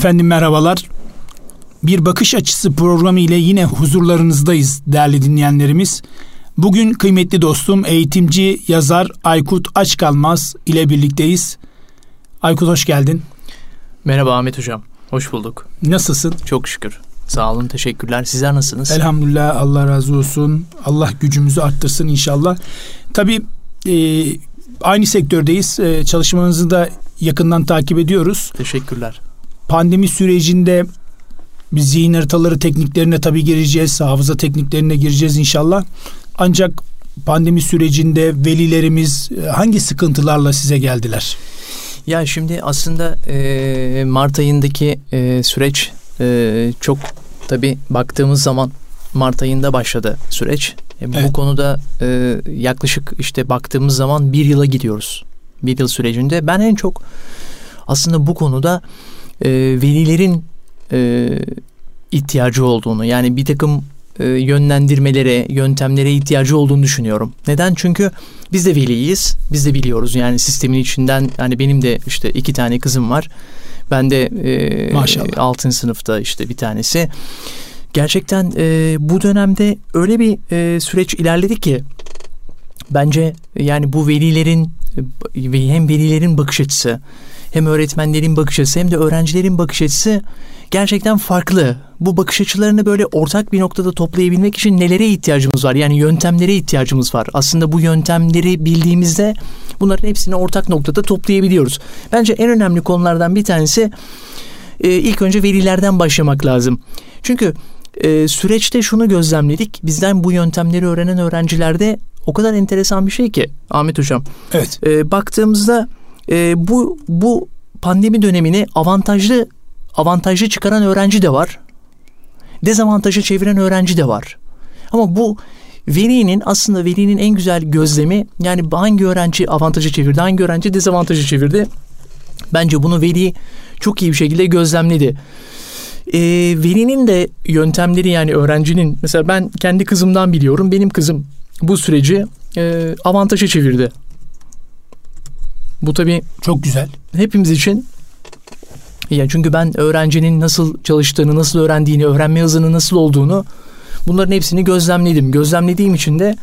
Efendim merhabalar. Bir bakış açısı programı ile yine huzurlarınızdayız değerli dinleyenlerimiz. Bugün kıymetli dostum eğitimci yazar Aykut Açkalmaz ile birlikteyiz. Aykut hoş geldin. Merhaba Ahmet Hocam. Hoş bulduk. Nasılsın? Çok şükür. Sağ olun, teşekkürler. Sizler nasılsınız? Elhamdülillah, Allah razı olsun. Allah gücümüzü arttırsın inşallah. Tabii e, aynı sektördeyiz. E, çalışmanızı da yakından takip ediyoruz. Teşekkürler. Pandemi sürecinde biz zihin haritaları tekniklerine tabii gireceğiz. Hafıza tekniklerine gireceğiz inşallah. Ancak pandemi sürecinde velilerimiz e, hangi sıkıntılarla size geldiler? Ya şimdi aslında e, Mart ayındaki e, süreç e, çok tabii baktığımız zaman Mart ayında başladı süreç. E, evet. Bu konuda e, yaklaşık işte baktığımız zaman bir yıla gidiyoruz. Bir yıl sürecinde ben en çok aslında bu konuda e, velilerin e, ihtiyacı olduğunu yani bir takım e, yönlendirmelere, yöntemlere ihtiyacı olduğunu düşünüyorum. Neden? Çünkü biz de veliyiz. Biz de biliyoruz yani sistemin içinden yani benim de işte iki tane kızım var. Ben de e, Maşallah. 6. sınıfta işte bir tanesi. Gerçekten e, bu dönemde öyle bir e, süreç ilerledi ki bence yani bu velilerin hem velilerin bakış açısı hem öğretmenlerin bakış açısı hem de öğrencilerin bakış açısı gerçekten farklı. Bu bakış açılarını böyle ortak bir noktada toplayabilmek için nelere ihtiyacımız var? Yani yöntemlere ihtiyacımız var. Aslında bu yöntemleri bildiğimizde bunların hepsini ortak noktada toplayabiliyoruz. Bence en önemli konulardan bir tanesi e, ilk önce verilerden başlamak lazım. Çünkü e, süreçte şunu gözlemledik. Bizden bu yöntemleri öğrenen öğrencilerde o kadar enteresan bir şey ki Ahmet Hocam. Evet. E, baktığımızda e, bu bu pandemi dönemini avantajlı avantajlı çıkaran öğrenci de var. Dezavantajı çeviren öğrenci de var. Ama bu velinin aslında velinin en güzel gözlemi yani hangi öğrenci avantajı çevirdi, hangi öğrenci dezavantajı çevirdi. Bence bunu veli çok iyi bir şekilde gözlemledi. E, velinin de yöntemleri yani öğrencinin mesela ben kendi kızımdan biliyorum. Benim kızım bu süreci e, avantaja çevirdi. Bu tabii çok güzel. Hepimiz için yani çünkü ben öğrencinin nasıl çalıştığını, nasıl öğrendiğini, öğrenme hızının nasıl olduğunu bunların hepsini gözlemledim. Gözlemlediğim için de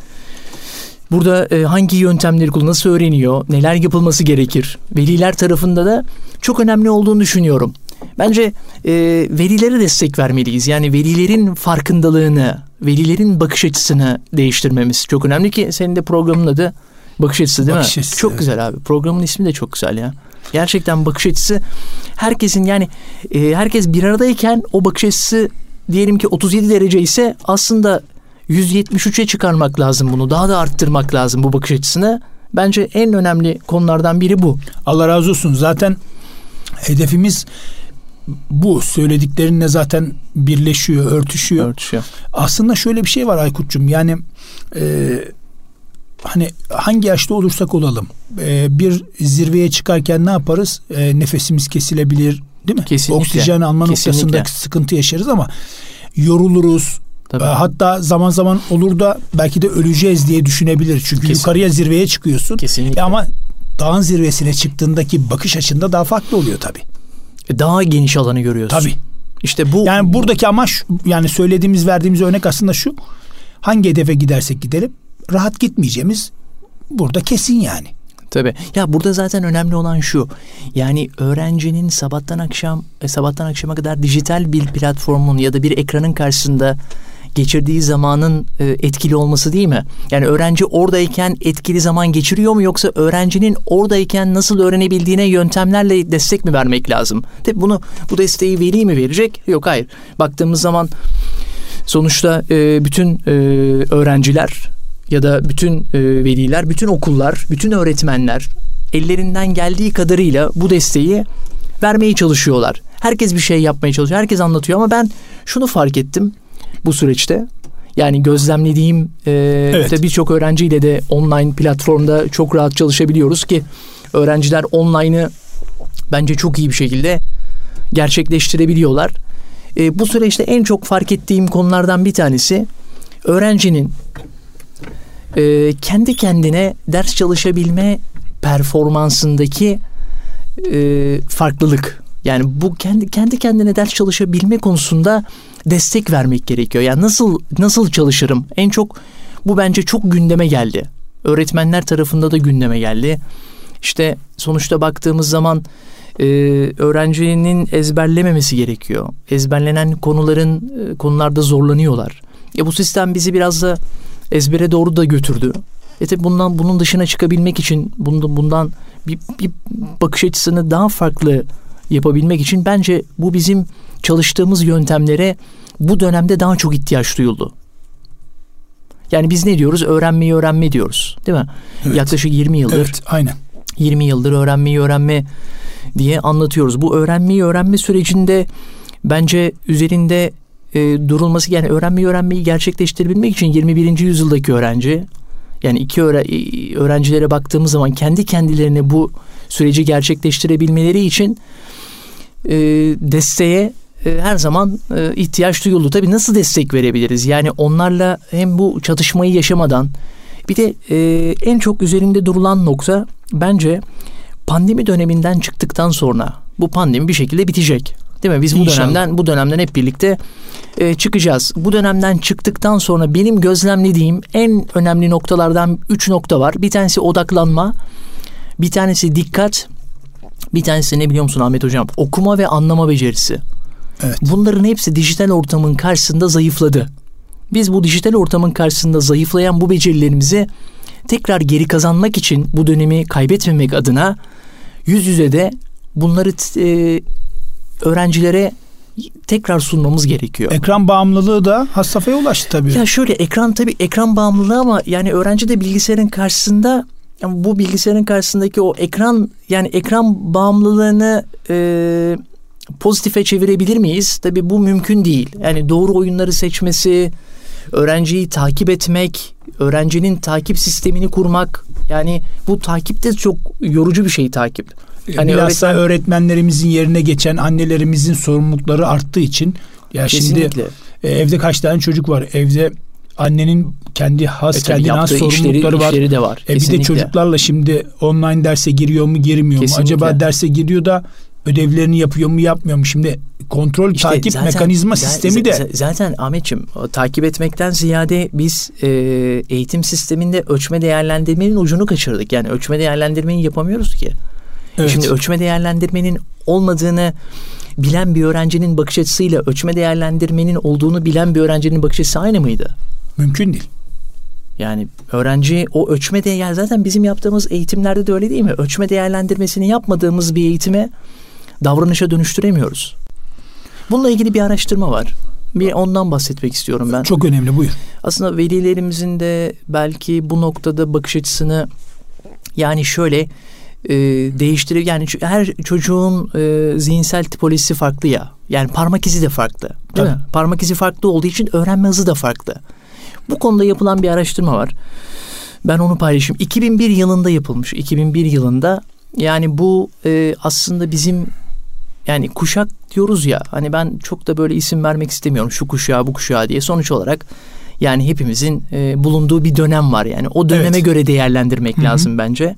burada e, hangi yöntemleri kullanıyor, nasıl öğreniyor, neler yapılması gerekir. Veliler tarafında da çok önemli olduğunu düşünüyorum. Bence e, velilere destek vermeliyiz. Yani velilerin farkındalığını, velilerin bakış açısını değiştirmemiz çok önemli ki senin de programın adı bakış açısı değil bakış mi? Açısı, çok evet. güzel abi. Programın ismi de çok güzel ya. Gerçekten bakış açısı herkesin yani e, herkes bir aradayken o bakış açısı diyelim ki 37 derece ise aslında 173'e çıkarmak lazım bunu. Daha da arttırmak lazım bu bakış açısını. Bence en önemli konulardan biri bu. Allah razı olsun. Zaten hedefimiz bu söylediklerinle zaten birleşiyor, örtüşüyor. Örtüşüyor. Aslında şöyle bir şey var Aykut'cum. Yani e, hani hangi yaşta olursak olalım e, bir zirveye çıkarken ne yaparız? E, nefesimiz kesilebilir değil mi? Kesinlikle. Oksijen alma Kesinlikle. noktasında sıkıntı yaşarız ama yoruluruz. Tabii. E, hatta zaman zaman olur da belki de öleceğiz diye düşünebilir. Çünkü Kesinlikle. yukarıya zirveye çıkıyorsun. Kesinlikle. E ama dağın zirvesine çıktığındaki bakış açında daha farklı oluyor tabii. E, daha geniş alanı görüyorsun. Tabii. İşte bu yani buradaki amaç yani söylediğimiz verdiğimiz örnek aslında şu. Hangi hedefe gidersek gidelim rahat gitmeyeceğimiz burada kesin yani. Tabii. Ya burada zaten önemli olan şu. Yani öğrencinin sabahtan akşam e, sabahtan akşama kadar dijital bir platformun ya da bir ekranın karşısında geçirdiği zamanın e, etkili olması değil mi? Yani öğrenci oradayken etkili zaman geçiriyor mu yoksa öğrencinin oradayken nasıl öğrenebildiğine yöntemlerle destek mi vermek lazım? Tabii bunu bu desteği veli mi verecek? Yok hayır. Baktığımız zaman sonuçta e, bütün e, öğrenciler ya da bütün e, veliler, bütün okullar, bütün öğretmenler ellerinden geldiği kadarıyla bu desteği vermeye çalışıyorlar. Herkes bir şey yapmaya çalışıyor. Herkes anlatıyor ama ben şunu fark ettim bu süreçte. Yani gözlemlediğim e, evet. birçok öğrenciyle de online platformda çok rahat çalışabiliyoruz ki öğrenciler online'ı bence çok iyi bir şekilde gerçekleştirebiliyorlar. E, bu süreçte en çok fark ettiğim konulardan bir tanesi öğrencinin e, kendi kendine ders çalışabilme performansındaki e, farklılık. Yani bu kendi kendi kendine ders çalışabilme konusunda destek vermek gerekiyor. Yani nasıl nasıl çalışırım? En çok bu bence çok gündeme geldi. Öğretmenler tarafında da gündeme geldi. İşte sonuçta baktığımız zaman e, öğrencinin ezberlememesi gerekiyor. Ezberlenen konuların e, konularda zorlanıyorlar. E bu sistem bizi biraz da ezbere doğru da götürdü. E tabi bundan bunun dışına çıkabilmek için bundan, bundan bir, bir bakış açısını daha farklı yapabilmek için bence bu bizim çalıştığımız yöntemlere bu dönemde daha çok ihtiyaç duyuldu. Yani biz ne diyoruz? Öğrenmeyi öğrenme diyoruz. Değil mi? Evet. Yaklaşık 20 yıldır. Evet, aynen. 20 yıldır öğrenmeyi öğrenme diye anlatıyoruz. Bu öğrenmeyi öğrenme sürecinde bence üzerinde e, durulması yani öğrenmeyi öğrenmeyi gerçekleştirebilmek için 21. yüzyıldaki öğrenci yani iki öğrencilere baktığımız zaman kendi kendilerine bu süreci gerçekleştirebilmeleri için e, desteğe e, her zaman e, ihtiyaç duyuldu. Tabii nasıl destek verebiliriz? Yani onlarla hem bu çatışmayı yaşamadan bir de e, en çok üzerinde durulan nokta bence pandemi döneminden çıktıktan sonra bu pandemi bir şekilde bitecek. Değil mi? Biz bu İnşallah. dönemden bu dönemden hep birlikte e, çıkacağız. Bu dönemden çıktıktan sonra benim gözlemlediğim en önemli noktalardan üç nokta var. Bir tanesi odaklanma, bir tanesi dikkat, bir tanesi ne biliyor musun Ahmet Hocam? Okuma ve anlama becerisi. Evet. Bunların hepsi dijital ortamın karşısında zayıfladı. Biz bu dijital ortamın karşısında zayıflayan bu becerilerimizi tekrar geri kazanmak için bu dönemi kaybetmemek adına yüz yüze de bunları e, öğrencilere tekrar sunmamız gerekiyor. Ekran bağımlılığı da has safhaya ulaştı tabii. Ya şöyle ekran tabii ekran bağımlılığı ama yani öğrenci de bilgisayarın karşısında yani bu bilgisayarın karşısındaki o ekran yani ekran bağımlılığını e, pozitife çevirebilir miyiz? Tabii bu mümkün değil. Yani doğru oyunları seçmesi, öğrenciyi takip etmek, öğrencinin takip sistemini kurmak yani bu takip de çok yorucu bir şey takip. Hani Bilhassa öğretmen... öğretmenlerimizin yerine geçen annelerimizin sorumlulukları arttığı için ya Kesinlikle. şimdi e, evde kaç tane çocuk var? Evde annenin kendi has e, kendine has sorumlulukları işleri, var. Işleri de var. E, bir de çocuklarla şimdi online derse giriyor mu girmiyor Kesinlikle. mu? Acaba derse giriyor da ödevlerini yapıyor mu yapmıyor mu? Şimdi kontrol işte takip zaten, mekanizma sistemi de. Zaten Ahmetciğim takip etmekten ziyade biz e, eğitim sisteminde ölçme değerlendirmenin ucunu kaçırdık. Yani ölçme değerlendirmeyi yapamıyoruz ki. Evet. Şimdi ölçme değerlendirmenin olmadığını bilen bir öğrencinin bakış açısıyla ölçme değerlendirmenin olduğunu bilen bir öğrencinin bakış açısı aynı mıydı? Mümkün değil. Yani öğrenci o ölçme değer zaten bizim yaptığımız eğitimlerde de öyle değil mi? Ölçme değerlendirmesini yapmadığımız bir eğitime davranışa dönüştüremiyoruz. Bununla ilgili bir araştırma var. Bir ondan bahsetmek istiyorum ben. Çok önemli buyur. Aslında velilerimizin de belki bu noktada bakış açısını yani şöyle e, değiştirir. Yani her çocuğun e, zihinsel tipolojisi farklı ya. Yani parmak izi de farklı. Değil Tabii. mi? Parmak izi farklı olduğu için öğrenme hızı da farklı. Bu konuda yapılan bir araştırma var. Ben onu paylaşayım. 2001 yılında yapılmış. 2001 yılında yani bu e, aslında bizim yani kuşak diyoruz ya hani ben çok da böyle isim vermek istemiyorum şu kuşağı bu kuşağı diye sonuç olarak yani hepimizin e, bulunduğu bir dönem var yani o döneme evet. göre değerlendirmek Hı-hı. lazım bence.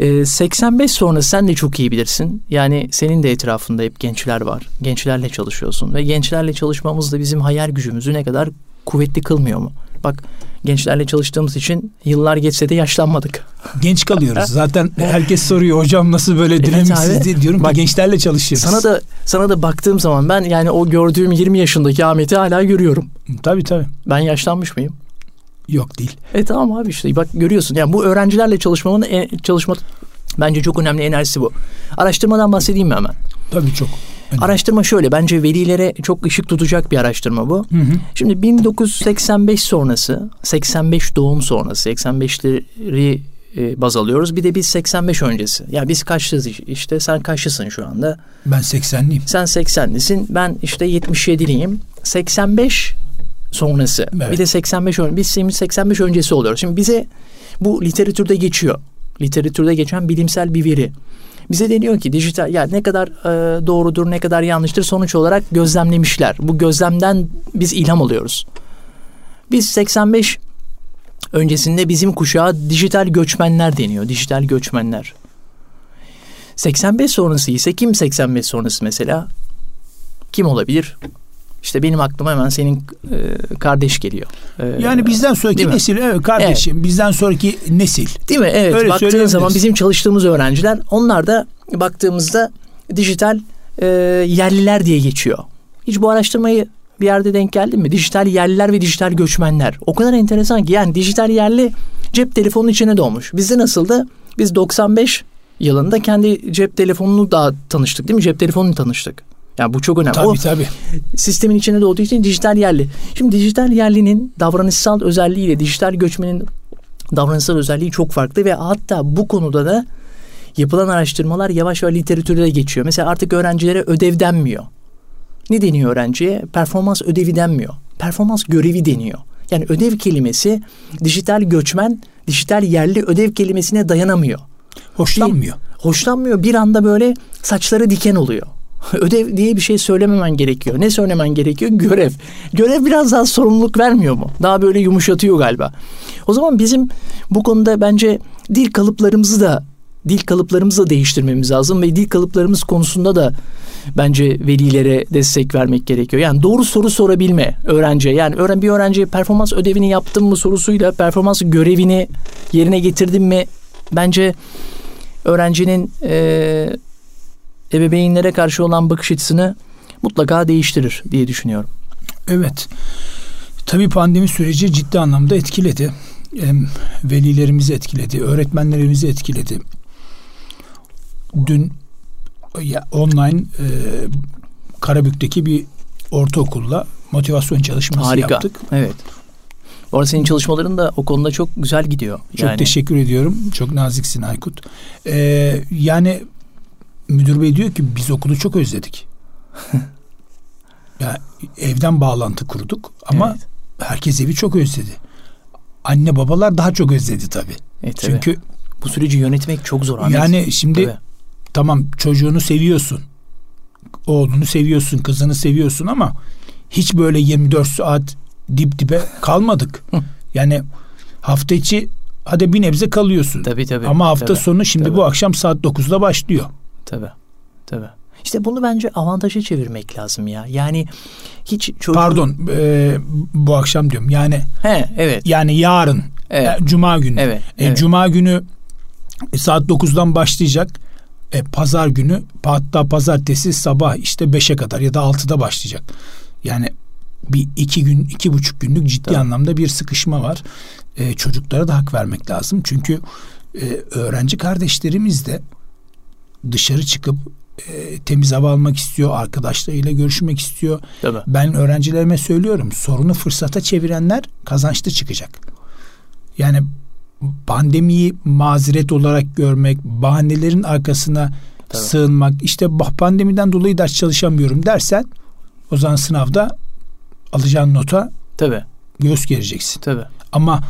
E, 85 sonra sen de çok iyi bilirsin. Yani senin de etrafında hep gençler var. Gençlerle çalışıyorsun ve gençlerle çalışmamız da bizim hayal gücümüzü ne kadar kuvvetli kılmıyor mu? Bak gençlerle çalıştığımız için yıllar geçse de yaşlanmadık. Genç kalıyoruz. Zaten herkes soruyor hocam nasıl böyle dinamiksiz evet diye diyorum Bak, ki gençlerle çalışıyoruz. Sana da sana da baktığım zaman ben yani o gördüğüm 20 yaşındaki Ahmet'i hala görüyorum. Tabii tabii. Ben yaşlanmış mıyım? Yok değil. E tamam abi işte bak görüyorsun. Yani bu öğrencilerle çalışmamın en, çalışma bence çok önemli enerjisi bu. Araştırmadan bahsedeyim mi hemen? Tabii çok. Önemli. Araştırma şöyle bence velilere çok ışık tutacak bir araştırma bu. Hı hı. Şimdi 1985 sonrası 85 doğum sonrası 85'leri e, baz alıyoruz. Bir de biz 85 öncesi. Ya biz kaçlıyız işte sen kaçlısın şu anda? Ben 80'liyim. Sen 80'lisin. Ben işte 77'liyim. 85 sonrası. Evet. Bir de 85 öncesi. Biz 85 öncesi oluyoruz. Şimdi bize bu literatürde geçiyor. Literatürde geçen bilimsel bir veri. Bize deniyor ki dijital ya ne kadar e, doğrudur ne kadar yanlıştır sonuç olarak gözlemlemişler. Bu gözlemden biz ilham alıyoruz. Biz 85 öncesinde bizim kuşağa dijital göçmenler deniyor. Dijital göçmenler. 85 sonrası ise kim 85 sonrası mesela? Kim olabilir? İşte benim aklıma hemen senin e, kardeş geliyor. E, yani bizden sonraki nesil evet kardeşim evet. bizden sonraki nesil. Değil mi? Evet Öyle baktığın zaman bizim çalıştığımız öğrenciler onlar da baktığımızda dijital e, yerliler diye geçiyor. Hiç bu araştırmayı bir yerde denk geldin mi? Dijital yerliler ve dijital göçmenler. O kadar enteresan ki yani dijital yerli cep telefonunun içine doğmuş. Bizde nasıldı? Biz 95 yılında kendi cep telefonunu daha tanıştık değil mi? Cep telefonunu tanıştık. Yani bu çok önemli. Tabii o, tabii. Sistemin içine doğduğu için dijital yerli. Şimdi dijital yerlinin davranışsal özelliğiyle dijital göçmenin davranışsal özelliği çok farklı ve hatta bu konuda da yapılan araştırmalar yavaş yavaş literatürde geçiyor. Mesela artık öğrencilere ödev denmiyor. Ne deniyor öğrenciye? Performans ödevi denmiyor. Performans görevi deniyor. Yani ödev kelimesi dijital göçmen, dijital yerli ödev kelimesine dayanamıyor. Hoşlanmıyor. Hoşlanmıyor. Bir anda böyle saçları diken oluyor. Ödev diye bir şey söylememen gerekiyor. Ne söylemen gerekiyor? Görev. Görev biraz daha sorumluluk vermiyor mu? Daha böyle yumuşatıyor galiba. O zaman bizim bu konuda bence dil kalıplarımızı da dil kalıplarımızı da değiştirmemiz lazım ve dil kalıplarımız konusunda da bence velilere destek vermek gerekiyor. Yani doğru soru sorabilme öğrenciye. Yani öğren bir öğrenciye performans ödevini yaptın mı sorusuyla performans görevini yerine getirdin mi bence öğrencinin e, ebeveynlere karşı olan bakış açısını mutlaka değiştirir diye düşünüyorum. Evet. Tabii pandemi süreci ciddi anlamda etkiledi. Hem velilerimizi etkiledi, öğretmenlerimizi etkiledi. Dün ya, online e, Karabük'teki bir ortaokulla motivasyon çalışması Harika. yaptık. Evet. Orada senin çalışmaların da o konuda çok güzel gidiyor. Çok yani. teşekkür ediyorum. Çok naziksin Aykut. Ee, yani müdür bey diyor ki biz okulu çok özledik. ya evden bağlantı kurduk ama evet. herkes evi çok özledi. Anne babalar daha çok özledi tabii. E, tabii. Çünkü bu süreci yönetmek çok zor. Ahmet. Yani şimdi tabii. tamam çocuğunu seviyorsun. Oğlunu seviyorsun, kızını seviyorsun ama hiç böyle 24 saat dip dibe kalmadık. yani hafta içi hadi bir nebze kalıyorsun. Tabii tabii. Ama hafta tabii, sonu şimdi tabii. bu akşam saat 9'da başlıyor. Tabii. Tabii. İşte bunu bence avantaja çevirmek lazım ya. Yani hiç çocuğun... Pardon e, bu akşam diyorum. Yani He, evet. Yani yarın evet. e, cuma günü. Evet, e, evet. Cuma günü e, saat 9'dan başlayacak. E, pazar günü hatta pazartesi sabah işte 5'e kadar ya da 6'da başlayacak. Yani bir iki gün, iki buçuk günlük ciddi Tabii. anlamda bir sıkışma var. E, çocuklara da hak vermek lazım. Çünkü e, öğrenci kardeşlerimiz de dışarı çıkıp e, temiz hava almak istiyor, arkadaşlarıyla görüşmek istiyor. Tabii. Ben öğrencilerime söylüyorum, sorunu fırsata çevirenler kazançlı çıkacak. Yani pandemiyi mazeret olarak görmek, bahanelerin arkasına Tabii. sığınmak, işte pandemiden dolayı ders çalışamıyorum dersen o zaman sınavda alacağın nota Tabii. göz gereceksin. Tabii. Ama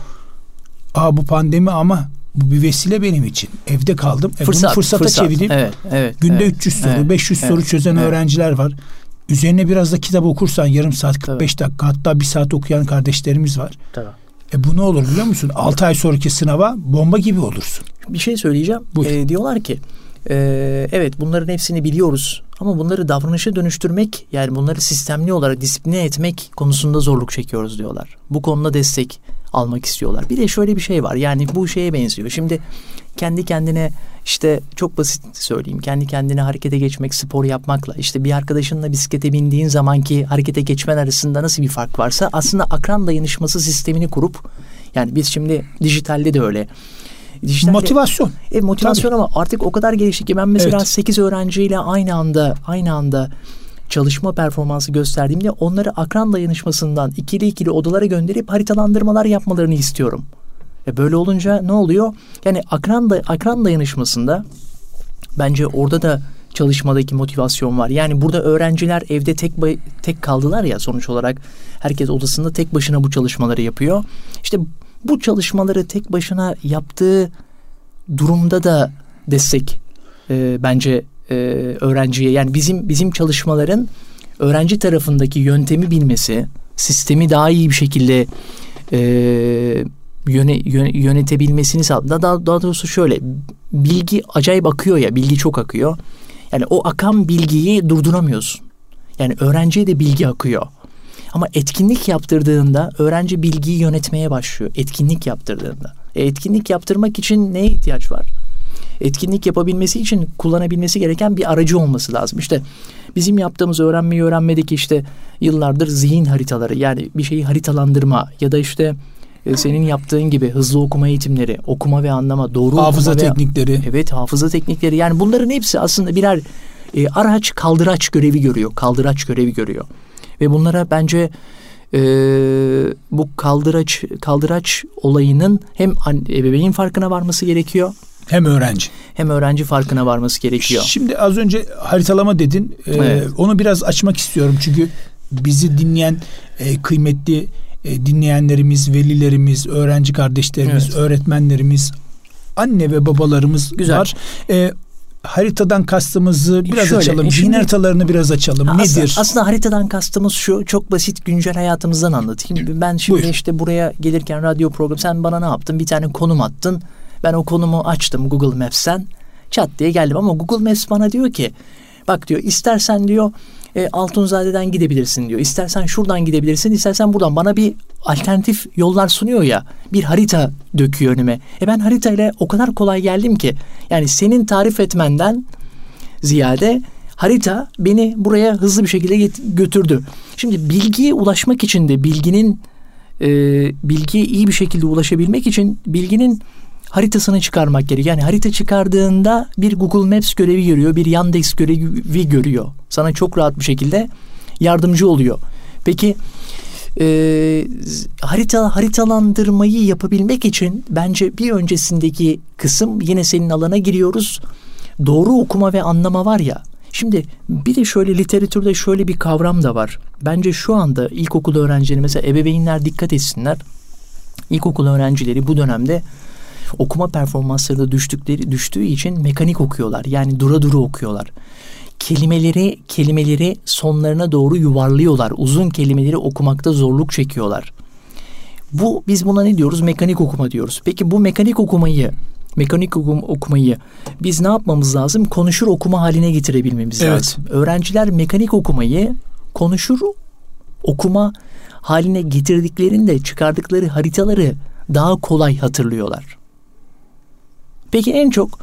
Aa bu pandemi ama bu bir vesile benim için. Evde kaldım. E fırsat, bunu fırsata fırsat. çevireyim. Evet, evet, Günde evet, 300 soru, evet, 500 evet, soru çözen evet. öğrenciler var. Üzerine biraz da kitap okursan yarım saat 45 Tabii. dakika hatta bir saat okuyan kardeşlerimiz var. Tabii. E bu ne olur biliyor musun? 6 ay sonraki sınava bomba gibi olursun. Bir şey söyleyeceğim. Ee, diyorlar ki e, evet bunların hepsini biliyoruz ama bunları davranışa dönüştürmek yani bunları sistemli olarak disipline etmek konusunda zorluk çekiyoruz diyorlar. Bu konuda destek almak istiyorlar. Bir de şöyle bir şey var yani bu şeye benziyor. Şimdi kendi kendine işte çok basit söyleyeyim. Kendi kendine harekete geçmek, spor yapmakla işte bir arkadaşınla bisiklete bindiğin zamanki harekete geçmen arasında nasıl bir fark varsa aslında akran dayanışması sistemini kurup yani biz şimdi dijitalde de öyle. Dijitalde, motivasyon. E, motivasyon Tabii. ama artık o kadar gelişti ki ben mesela evet. 8 öğrenciyle aynı anda aynı anda çalışma performansı gösterdiğimde onları akran dayanışmasından ikili ikili odalara gönderip haritalandırmalar yapmalarını istiyorum. Ve böyle olunca ne oluyor? Yani akran, da, akran dayanışmasında bence orada da çalışmadaki motivasyon var. Yani burada öğrenciler evde tek tek kaldılar ya sonuç olarak herkes odasında tek başına bu çalışmaları yapıyor. İşte bu çalışmaları tek başına yaptığı durumda da destek e, bence e, öğrenciye yani bizim bizim çalışmaların öğrenci tarafındaki yöntemi bilmesi, sistemi daha iyi bir şekilde e, yöne, yönetebilmesini sağladı. Daha, daha doğrusu şöyle bilgi acayip akıyor ya bilgi çok akıyor. Yani o akan bilgiyi durduramıyorsun. Yani öğrenciye de bilgi akıyor. Ama etkinlik yaptırdığında öğrenci bilgiyi yönetmeye başlıyor. Etkinlik yaptırdığında. E, etkinlik yaptırmak için neye ihtiyaç var? Etkinlik yapabilmesi için kullanabilmesi gereken bir aracı olması lazım. İşte bizim yaptığımız öğrenmeyi öğrenmedeki işte yıllardır zihin haritaları yani bir şeyi haritalandırma ya da işte e, senin yaptığın gibi hızlı okuma eğitimleri, okuma ve anlama, doğru hafıza okuma teknikleri. Ve, evet, hafıza teknikleri. Yani bunların hepsi aslında birer e, araç, kaldıraç görevi görüyor. Kaldıraç görevi görüyor. Ve bunlara bence e, bu kaldıraç kaldıraç olayının hem ebeveyn farkına varması gerekiyor. Hem öğrenci. Hem öğrenci farkına varması gerekiyor. Şimdi az önce haritalama dedin. Ee, evet. Onu biraz açmak istiyorum. Çünkü bizi dinleyen e, kıymetli e, dinleyenlerimiz, velilerimiz, öğrenci kardeşlerimiz, evet. öğretmenlerimiz, anne ve babalarımız Güzel. var. E, haritadan kastımızı biraz Şöyle, açalım. Zihin haritalarını biraz açalım. Aslında, Nedir? Aslında haritadan kastımız şu çok basit güncel hayatımızdan anlatayım. Ben şimdi Buyur. işte buraya gelirken radyo program sen bana ne yaptın? Bir tane konum attın. Ben o konumu açtım Google Maps'ten. Çat diye geldim ama Google Maps bana diyor ki bak diyor istersen diyor e, Altunzade'den gidebilirsin diyor. İstersen şuradan gidebilirsin, istersen buradan. Bana bir alternatif yollar sunuyor ya. Bir harita döküyor önüme. E ben haritayla o kadar kolay geldim ki. Yani senin tarif etmenden ziyade harita beni buraya hızlı bir şekilde götürdü. Şimdi bilgiye ulaşmak için de bilginin e, bilgiye iyi bir şekilde ulaşabilmek için bilginin haritasını çıkarmak gerekiyor. Yani harita çıkardığında bir Google Maps görevi görüyor, bir Yandex görevi görüyor. Sana çok rahat bir şekilde yardımcı oluyor. Peki e, harita haritalandırmayı yapabilmek için bence bir öncesindeki kısım yine senin alana giriyoruz. Doğru okuma ve anlama var ya. Şimdi bir de şöyle literatürde şöyle bir kavram da var. Bence şu anda ilkokul öğrencileri mesela ebeveynler dikkat etsinler. İlkokul öğrencileri bu dönemde okuma performansları da düştükleri düştüğü için mekanik okuyorlar. Yani dura dura okuyorlar. Kelimeleri kelimeleri sonlarına doğru yuvarlıyorlar. Uzun kelimeleri okumakta zorluk çekiyorlar. Bu biz buna ne diyoruz? Mekanik okuma diyoruz. Peki bu mekanik okumayı mekanik okum, okumayı biz ne yapmamız lazım? Konuşur okuma haline getirebilmemiz evet. lazım. Öğrenciler mekanik okumayı konuşur okuma haline getirdiklerinde çıkardıkları haritaları daha kolay hatırlıyorlar. Peki en çok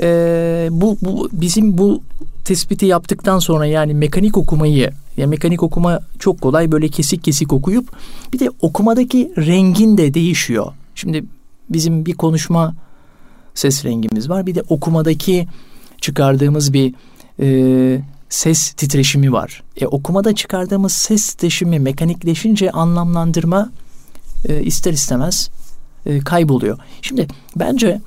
e, bu, bu bizim bu tespiti yaptıktan sonra yani mekanik okumayı ya mekanik okuma çok kolay böyle kesik kesik okuyup bir de okumadaki rengin de değişiyor. Şimdi bizim bir konuşma ses rengimiz var. Bir de okumadaki çıkardığımız bir e, ses titreşimi var. E, okumada çıkardığımız ses titreşimi mekanikleşince anlamlandırma e, ister istemez e, kayboluyor. Şimdi bence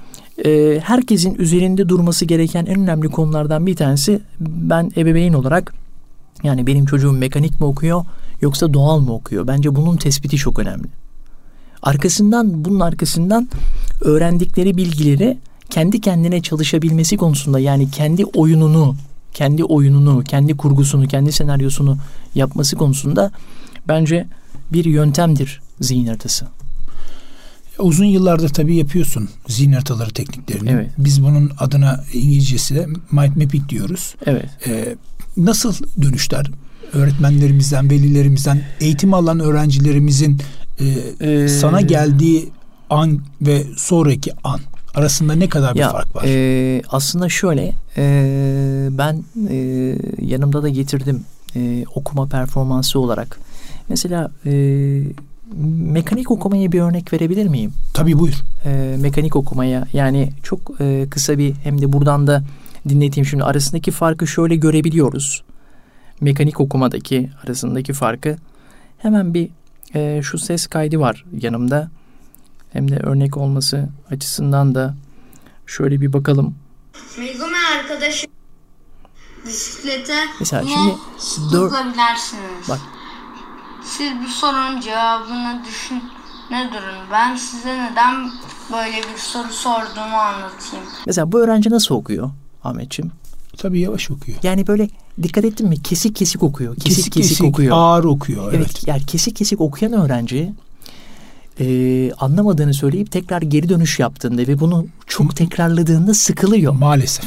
e, herkesin üzerinde durması gereken en önemli konulardan bir tanesi ben ebeveyn olarak yani benim çocuğum mekanik mi okuyor yoksa doğal mı okuyor? Bence bunun tespiti çok önemli. Arkasından bunun arkasından öğrendikleri bilgileri kendi kendine çalışabilmesi konusunda yani kendi oyununu, kendi oyununu, kendi kurgusunu, kendi senaryosunu yapması konusunda bence bir yöntemdir zihin haritası. Uzun yıllardır tabii yapıyorsun zihin haritaları tekniklerini. Evet. Biz bunun adına İngilizcesi de mind mapping diyoruz. Evet. Ee, nasıl dönüşler öğretmenlerimizden, velilerimizden, eğitim alan öğrencilerimizin e, ee, sana geldiği an ve sonraki an arasında ne kadar bir ya, fark var? E, aslında şöyle, e, ben e, yanımda da getirdim e, okuma performansı olarak. Mesela e, mekanik okumaya bir örnek verebilir miyim? Tabii buyur. E, mekanik okumaya yani çok e, kısa bir hem de buradan da dinleteyim şimdi arasındaki farkı şöyle görebiliyoruz. Mekanik okumadaki arasındaki farkı hemen bir e, şu ses kaydı var yanımda. Hem de örnek olması açısından da şöyle bir bakalım. Megumi arkadaşım bisiklete Mesela şimdi dört, bak siz bu sorunun cevabını düşün ne durun. Ben size neden böyle bir soru sorduğumu anlatayım. Mesela bu öğrenci nasıl okuyor Ahmetciğim? Tabii yavaş okuyor. Yani böyle dikkat ettin mi? Kesik kesik okuyor. Kesik kesik, kesik okuyor. Ağır okuyor. Evet. evet. Yani kesik kesik okuyan öğrenci e, anlamadığını söyleyip tekrar geri dönüş yaptığında ve bunu çok tekrarladığında sıkılıyor. Maalesef.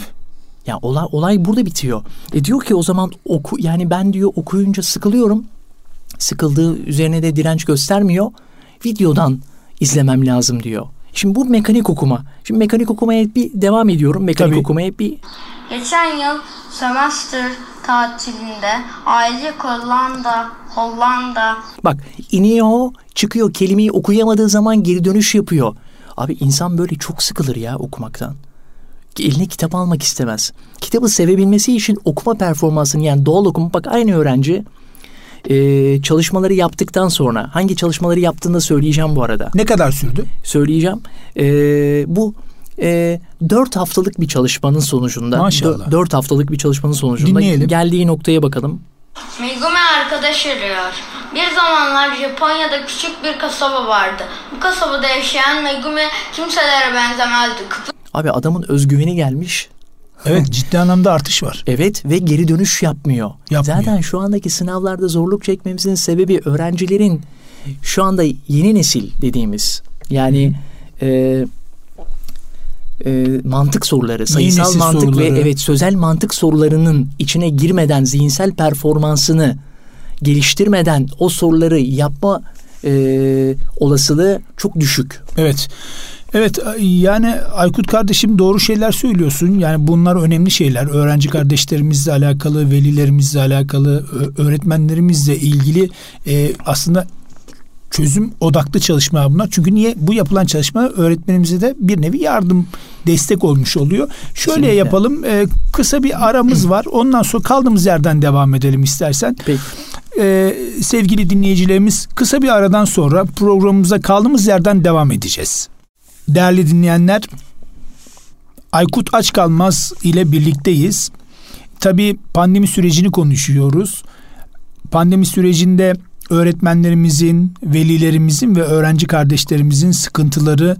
Ya olay olay burada bitiyor. E diyor ki o zaman oku yani ben diyor okuyunca sıkılıyorum. Sıkıldığı üzerine de direnç göstermiyor. Videodan izlemem lazım diyor. Şimdi bu mekanik okuma. Şimdi mekanik okumaya bir devam ediyorum. Mekanik Tabii. okumaya bir Geçen yıl semester tatilinde aile Hollanda, Hollanda. Bak iniyor, çıkıyor kelimeyi okuyamadığı zaman geri dönüş yapıyor. Abi insan böyle çok sıkılır ya okumaktan. Eline kitap almak istemez. Kitabı sevebilmesi için okuma performansını yani doğal okuma bak aynı öğrenci e, çalışmaları yaptıktan sonra hangi çalışmaları yaptığını da söyleyeceğim bu arada. Ne kadar sürdü? Söyleyeceğim. E, bu e, 4 haftalık bir çalışmanın sonucunda. Maşallah. 4 haftalık bir çalışmanın sonucunda. Dinleyelim. Geldiği noktaya bakalım. Megumi arkadaş arıyor. Bir zamanlar Japonya'da küçük bir kasaba vardı. Bu kasabada yaşayan Megumi kimselere benzemezdi. Abi adamın özgüveni gelmiş. Evet ciddi anlamda artış var. Evet ve geri dönüş yapmıyor. yapmıyor. Zaten şu andaki sınavlarda zorluk çekmemizin sebebi öğrencilerin şu anda yeni nesil dediğimiz yani e, e, mantık soruları, sayısal mantık soruları. ve evet sözel mantık sorularının içine girmeden zihinsel performansını geliştirmeden o soruları yapma e, olasılığı çok düşük. Evet. Evet yani Aykut kardeşim doğru şeyler söylüyorsun. Yani bunlar önemli şeyler. Öğrenci kardeşlerimizle alakalı, velilerimizle alakalı, öğretmenlerimizle ilgili e, aslında çözüm odaklı çalışmalar bunlar. Çünkü niye? Bu yapılan çalışma öğretmenimize de bir nevi yardım, destek olmuş oluyor. Şöyle Kesinlikle. yapalım. E, kısa bir aramız var. Ondan sonra kaldığımız yerden devam edelim istersen. Peki. E, sevgili dinleyicilerimiz kısa bir aradan sonra programımıza kaldığımız yerden devam edeceğiz. Değerli dinleyenler, Aykut Aç Kalmaz ile birlikteyiz. Tabii pandemi sürecini konuşuyoruz. Pandemi sürecinde öğretmenlerimizin, velilerimizin ve öğrenci kardeşlerimizin sıkıntıları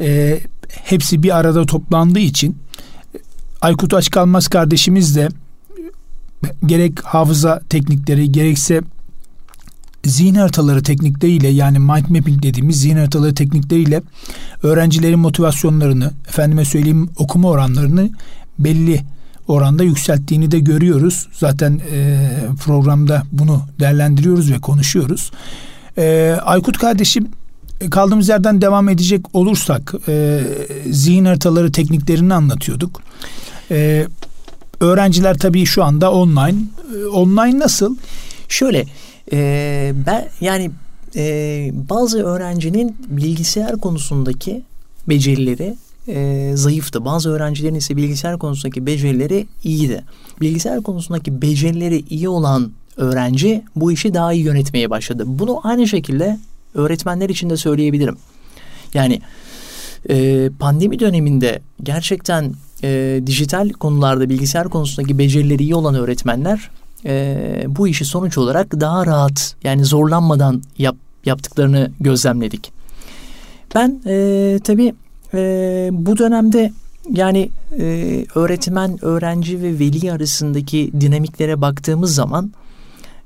e, hepsi bir arada toplandığı için Aykut Açkalmaz kardeşimiz de gerek hafıza teknikleri gerekse zihin haritaları teknikleriyle yani mind mapping dediğimiz zihin haritaları teknikleriyle öğrencilerin motivasyonlarını, efendime söyleyeyim okuma oranlarını belli oranda yükselttiğini de görüyoruz. Zaten e, programda bunu değerlendiriyoruz ve konuşuyoruz. E, Aykut kardeşim kaldığımız yerden devam edecek olursak e, zihin haritaları tekniklerini anlatıyorduk. E, öğrenciler tabii şu anda online. E, online nasıl? Şöyle e, ben yani e, bazı öğrencinin bilgisayar konusundaki becerileri e, zayıftı. Bazı öğrencilerin ise bilgisayar konusundaki becerileri iyiydi. Bilgisayar konusundaki becerileri iyi olan öğrenci bu işi daha iyi yönetmeye başladı. Bunu aynı şekilde öğretmenler için de söyleyebilirim. Yani e, pandemi döneminde gerçekten e, dijital konularda bilgisayar konusundaki becerileri iyi olan öğretmenler e, bu işi sonuç olarak daha rahat yani zorlanmadan yap, yaptıklarını gözlemledik. Ben e, tabii e, bu dönemde yani e, öğretmen, öğrenci ve veli arasındaki dinamiklere baktığımız zaman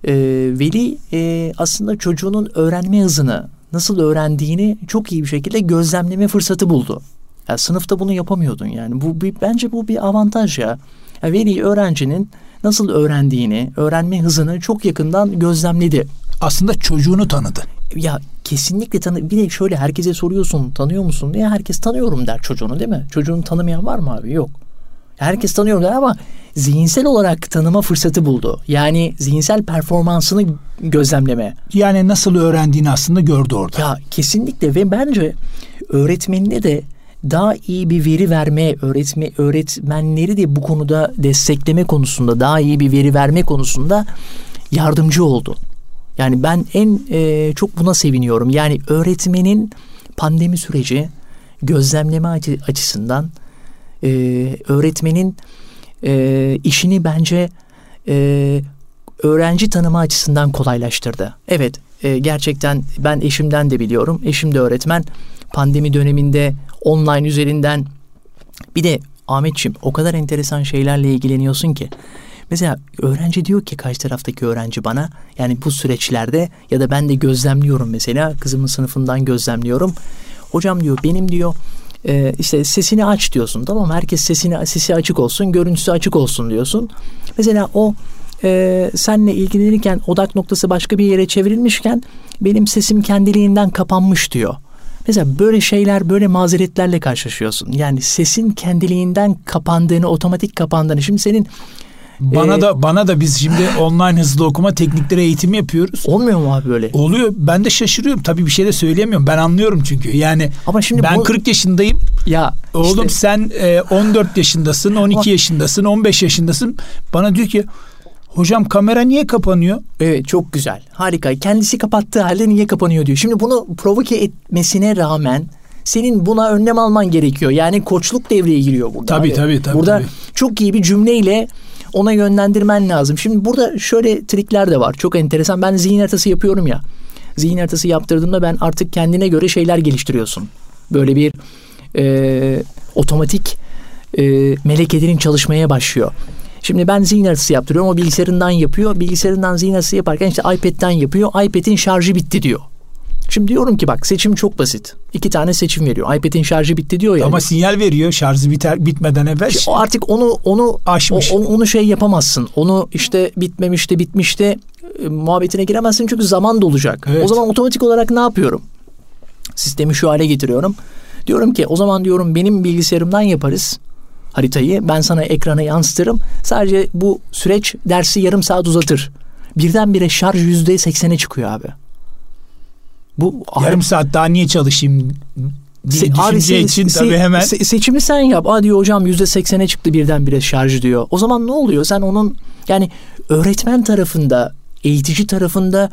e, veli e, aslında çocuğunun öğrenme hızını nasıl öğrendiğini çok iyi bir şekilde gözlemleme fırsatı buldu. Yani sınıfta bunu yapamıyordun yani. Bu bir, bence bu bir avantaj ya. Yani veli öğrencinin nasıl öğrendiğini, öğrenme hızını çok yakından gözlemledi. Aslında çocuğunu tanıdı. Ya kesinlikle tanı. Bir de şöyle herkese soruyorsun tanıyor musun diye herkes tanıyorum der çocuğunu değil mi? Çocuğunu tanımayan var mı abi? Yok. Herkes tanıyor der ama zihinsel olarak tanıma fırsatı buldu. Yani zihinsel performansını gözlemleme. Yani nasıl öğrendiğini aslında gördü orada. Ya kesinlikle ve bence öğretmenine de daha iyi bir veri verme, öğretme, öğretmenleri de bu konuda destekleme konusunda, daha iyi bir veri verme konusunda yardımcı oldu. Yani ben en e, çok buna seviniyorum. Yani öğretmenin pandemi süreci gözlemleme açısından e, öğretmenin e, işini bence e, öğrenci tanıma açısından kolaylaştırdı. Evet e, gerçekten ben eşimden de biliyorum. Eşim de öğretmen. Pandemi döneminde online üzerinden bir de Ahmetçim o kadar enteresan şeylerle ilgileniyorsun ki. Mesela öğrenci diyor ki karşı taraftaki öğrenci bana yani bu süreçlerde ya da ben de gözlemliyorum mesela kızımın sınıfından gözlemliyorum. Hocam diyor benim diyor e, işte sesini aç diyorsun tamam herkes sesini sesi açık olsun görüntüsü açık olsun diyorsun. Mesela o e, senle ilgilenirken odak noktası başka bir yere çevrilmişken benim sesim kendiliğinden kapanmış diyor. Mesela böyle şeyler, böyle mazeretlerle karşılaşıyorsun. Yani sesin kendiliğinden kapandığını, otomatik kapandığını. Şimdi senin bana ee, da bana da biz şimdi online hızlı okuma teknikleri eğitimi yapıyoruz. Olmuyor mu abi böyle? Oluyor. Ben de şaşırıyorum. Tabii bir şey de söyleyemiyorum. Ben anlıyorum çünkü. Yani Ama şimdi ben bu... 40 yaşındayım. Ya oğlum işte... sen e, 14 yaşındasın, 12 Ama... yaşındasın, 15 yaşındasın. Bana diyor ki Hocam kamera niye kapanıyor? Evet çok güzel. Harika. Kendisi kapattığı halde niye kapanıyor diyor. Şimdi bunu provoke etmesine rağmen senin buna önlem alman gerekiyor. Yani koçluk devreye giriyor burada. Tabii abi. tabii tabii. Burada tabii. çok iyi bir cümleyle ona yönlendirmen lazım. Şimdi burada şöyle trikler de var. Çok enteresan. Ben zihin haritası yapıyorum ya. Zihin haritası yaptırdığımda ben artık kendine göre şeyler geliştiriyorsun. Böyle bir e, otomatik e, melekelerin çalışmaya başlıyor. Şimdi ben zihin haritası yaptırıyorum. O bilgisayarından yapıyor. Bilgisayarından zihin haritası yaparken işte iPad'den yapıyor. iPad'in şarjı bitti diyor. Şimdi diyorum ki bak seçim çok basit. İki tane seçim veriyor. iPad'in şarjı bitti diyor ya. Ama sinyal veriyor şarjı biter bitmeden evvel. İşte artık onu onu aşmış. O, onu şey yapamazsın. Onu işte bitmemişti bitmişti e, muhabbetine giremezsin çünkü zaman dolacak. Evet. O zaman otomatik olarak ne yapıyorum? Sistemi şu hale getiriyorum. Diyorum ki o zaman diyorum benim bilgisayarımdan yaparız haritayı. Ben sana ekrana yansıtırım. Sadece bu süreç dersi yarım saat uzatır. Birdenbire şarj yüzde seksene çıkıyor abi. Bu yarım abi, saat daha niye çalışayım se, abi se, için se, tabii hemen. Se, seçimi sen yap. Aa diyor hocam yüzde seksene çıktı birdenbire şarj diyor. O zaman ne oluyor? Sen onun yani öğretmen tarafında, eğitici tarafında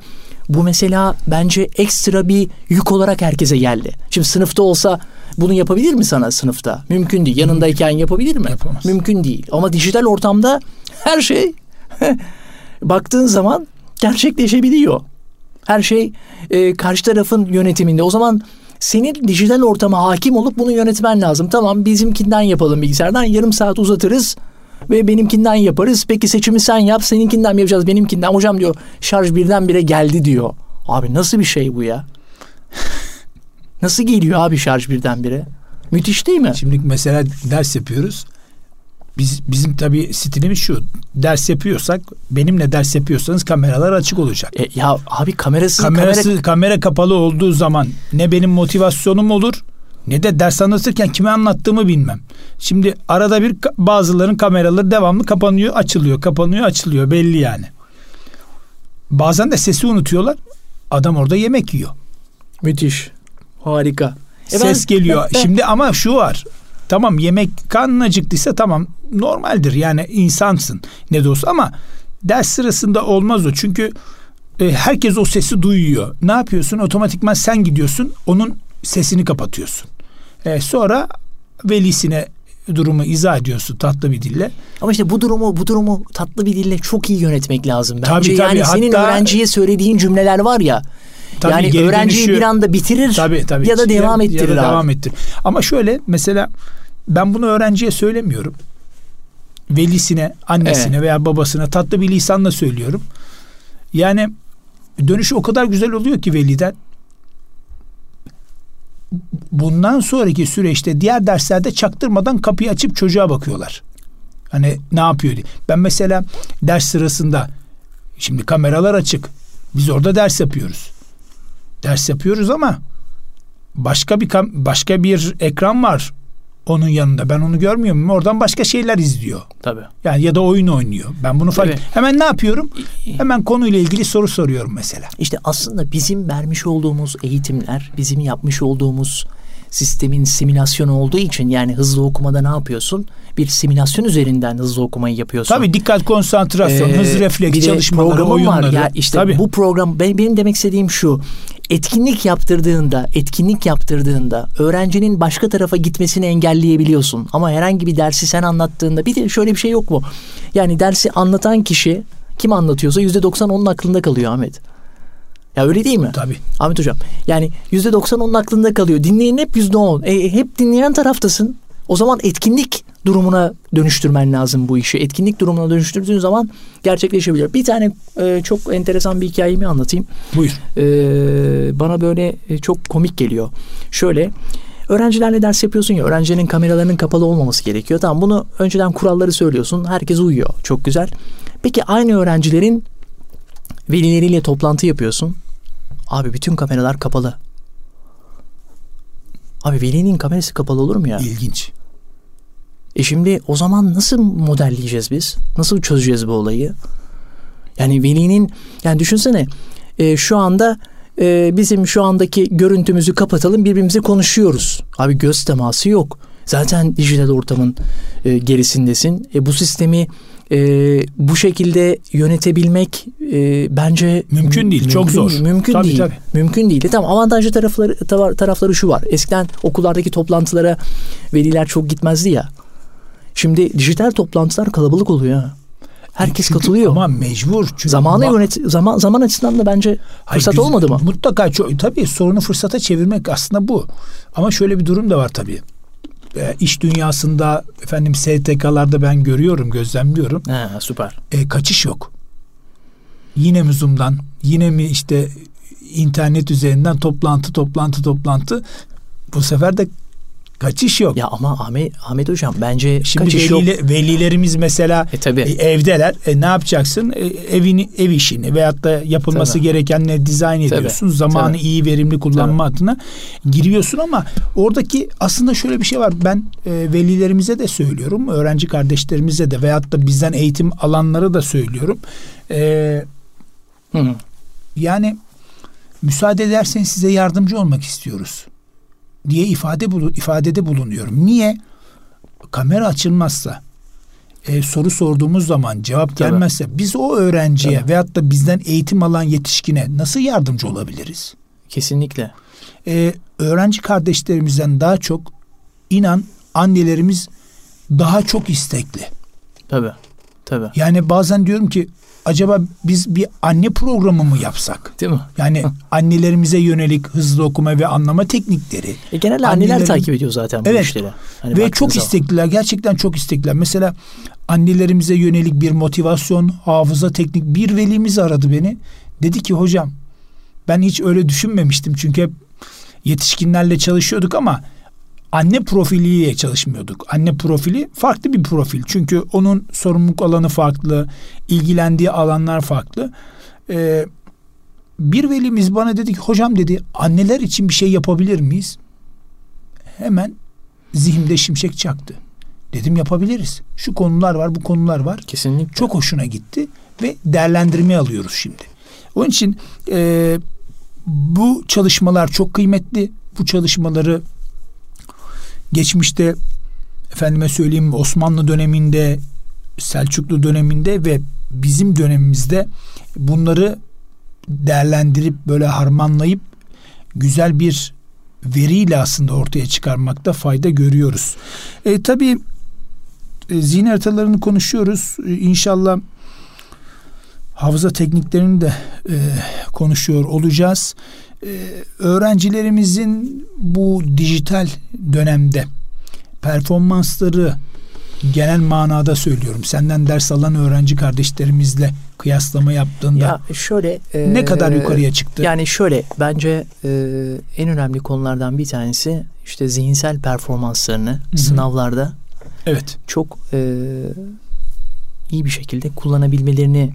bu mesela bence ekstra bir yük olarak herkese geldi. Şimdi sınıfta olsa bunu yapabilir mi sana sınıfta? Mümkün değil. Yanındayken yapabilir mi? Yapamaz. Mümkün değil. Ama dijital ortamda her şey baktığın zaman gerçekleşebiliyor. Her şey e, karşı tarafın yönetiminde. O zaman senin dijital ortama hakim olup bunu yönetmen lazım. Tamam bizimkinden yapalım bilgisayardan yarım saat uzatırız ve benimkinden yaparız. Peki seçimi sen yap seninkinden mi yapacağız benimkinden. Hocam diyor şarj birdenbire geldi diyor. Abi nasıl bir şey bu ya? Nasıl geliyor abi şarj birdenbire? Müthiş değil mi? Şimdi mesela ders yapıyoruz. Biz bizim tabii stilimiz şu. Ders yapıyorsak, benimle ders yapıyorsanız kameralar açık olacak. E, ya abi kamerası kamerası kamera... kamera kapalı olduğu zaman ne benim motivasyonum olur ne de ders anlatırken kime anlattığımı bilmem. Şimdi arada bir bazıların kameraları devamlı kapanıyor, açılıyor, kapanıyor, açılıyor belli yani. Bazen de sesi unutuyorlar. Adam orada yemek yiyor. Müthiş. Harika. E Ses ben, geliyor. Ben, ben... Şimdi ama şu var. Tamam yemek karnın acıktıysa tamam normaldir. Yani insansın ne de olsa ama ders sırasında olmaz o. Çünkü e, herkes o sesi duyuyor. Ne yapıyorsun? Otomatikman sen gidiyorsun. Onun sesini kapatıyorsun. E, sonra velisine durumu izah ediyorsun tatlı bir dille. Ama işte bu durumu bu durumu tatlı bir dille çok iyi yönetmek lazım bence. Tabii, tabii. Yani senin Hatta, öğrenciye söylediğin cümleler var ya. Tabii yani öğrenciyi dönüşü, bir anda bitirir tabii, tabii. ya da devam ettirir ya da abi. devam ettir. Ama şöyle mesela ben bunu öğrenciye söylemiyorum. Velisine, annesine evet. veya babasına tatlı bir lisanla söylüyorum. Yani dönüşü o kadar güzel oluyor ki veliden. Bundan sonraki süreçte diğer derslerde çaktırmadan kapıyı açıp çocuğa bakıyorlar. Hani ne yapıyor diye. Ben mesela ders sırasında şimdi kameralar açık. Biz orada ders yapıyoruz ders yapıyoruz ama başka bir başka bir ekran var onun yanında. Ben onu görmüyorum. Oradan başka şeyler izliyor. Tabii. Yani ya da oyun oynuyor. Ben bunu fark Hemen ne yapıyorum? Hemen konuyla ilgili soru soruyorum mesela. İşte aslında bizim vermiş olduğumuz eğitimler, bizim yapmış olduğumuz sistemin simülasyonu olduğu için yani hızlı okumada ne yapıyorsun? Bir simülasyon üzerinden hızlı okumayı yapıyorsun. Tabii dikkat konsantrasyon, ee, hız refleks çalışmaları, oyunları. Var. Ya işte Tabii. bu program benim demek istediğim şu. Etkinlik yaptırdığında, etkinlik yaptırdığında öğrencinin başka tarafa gitmesini engelleyebiliyorsun. Ama herhangi bir dersi sen anlattığında bir de şöyle bir şey yok mu? Yani dersi anlatan kişi kim anlatıyorsa yüzde doksan onun aklında kalıyor Ahmet. Ya öyle değil mi? Tabii. Ahmet Hocam yani yüzde doksan onun aklında kalıyor. Dinleyen hep yüzde on. E, hep dinleyen taraftasın. O zaman etkinlik durumuna dönüştürmen lazım bu işi. Etkinlik durumuna dönüştürdüğün zaman gerçekleşebiliyor. Bir tane e, çok enteresan bir hikayemi anlatayım. Buyur. E, bana böyle e, çok komik geliyor. Şöyle öğrencilerle ders yapıyorsun ya öğrencilerin kameralarının kapalı olmaması gerekiyor. Tamam bunu önceden kuralları söylüyorsun. Herkes uyuyor. Çok güzel. Peki aynı öğrencilerin velileriyle toplantı yapıyorsun. Abi bütün kameralar kapalı. Abi velinin kamerası kapalı olur mu ya? İlginç. E şimdi o zaman nasıl modelleyeceğiz biz? Nasıl çözeceğiz bu olayı? Yani velinin yani düşünsene e, şu anda e, bizim şu andaki görüntümüzü kapatalım birbirimize konuşuyoruz. Abi göz teması yok. Zaten dijital ortamın e, gerisindesin. E, bu sistemi e, bu şekilde yönetebilmek e, bence mümkün değil, mümkün, çok zor. Mümkün tabii, değil. Tabii. Mümkün değil. E, tamam avantajlı tarafları tarafları şu var. Eskiden okullardaki toplantılara veliler çok gitmezdi ya. Şimdi dijital toplantılar kalabalık oluyor. Herkes çünkü, katılıyor. Ama mecbur. Çünkü Zamanı yönet zaman zaman açısından da bence fırsat Hayır, olmadı mı? Mutlaka çok tabii sorunu fırsata çevirmek aslında bu. Ama şöyle bir durum da var tabii. E, iş dünyasında efendim STK'larda ben görüyorum, gözlemliyorum. Ha, süper. E, kaçış yok. Yine mi Zoom'dan, yine mi işte internet üzerinden toplantı, toplantı, toplantı. Bu sefer de Kaçış yok. Ya ama Ahmet, Ahmet Hocam bence Şimdi kaçış velile, yok. velilerimiz mesela E, tabii. e, evdeler. E, ne yapacaksın? E, evini ev işini veyahut da yapılması Tabii. gerekenleri dizayn ediyorsun. Zamanı Tabii. iyi verimli kullanma adına giriyorsun ama oradaki aslında şöyle bir şey var. Ben e, velilerimize de söylüyorum. Öğrenci kardeşlerimize de veyahut da bizden eğitim alanlara da söylüyorum. E, hı. yani müsaade ederseniz size yardımcı olmak istiyoruz diye ifade ifadede bulunuyorum. Niye? Kamera açılmazsa, e, soru sorduğumuz zaman cevap Tabii. gelmezse biz o öğrenciye Tabii. veyahut da bizden eğitim alan yetişkine nasıl yardımcı olabiliriz? Kesinlikle. E, öğrenci kardeşlerimizden daha çok inan annelerimiz daha çok istekli. Tabii. Tabii. Yani bazen diyorum ki acaba biz bir anne programı mı yapsak? Değil mi? Yani annelerimize yönelik hızlı okuma ve anlama teknikleri. E, genelde anneler Annelerin- takip ediyor zaten bu Evet. işleri. Hani Ve çok zaman. istekliler. Gerçekten çok istekliler. Mesela annelerimize yönelik bir motivasyon, hafıza teknik bir velimiz aradı beni. Dedi ki hocam ben hiç öyle düşünmemiştim. Çünkü hep yetişkinlerle çalışıyorduk ama anne profiliyle çalışmıyorduk. Anne profili farklı bir profil. Çünkü onun sorumluluk alanı farklı, ilgilendiği alanlar farklı. Ee, bir velimiz bana dedi ki hocam dedi anneler için bir şey yapabilir miyiz? Hemen zihnimde şimşek çaktı. Dedim yapabiliriz. Şu konular var, bu konular var. Kesinlikle. Çok hoşuna gitti ve değerlendirme alıyoruz şimdi. Onun için e, bu çalışmalar çok kıymetli. Bu çalışmaları geçmişte efendime söyleyeyim Osmanlı döneminde, Selçuklu döneminde ve bizim dönemimizde bunları değerlendirip böyle harmanlayıp güzel bir veriyle aslında ortaya çıkarmakta fayda görüyoruz. E, tabii e, zihin haritalarını konuşuyoruz. E, inşallah hafıza tekniklerini de e, konuşuyor olacağız. E, öğrencilerimizin bu dijital dönemde performansları genel manada söylüyorum. Senden ders alan öğrenci kardeşlerimizle kıyaslama yaptığında Ya şöyle e, ne kadar yukarıya çıktı? Yani şöyle bence e, en önemli konulardan bir tanesi işte zihinsel performanslarını hı. sınavlarda evet. çok e, iyi bir şekilde kullanabilmelerini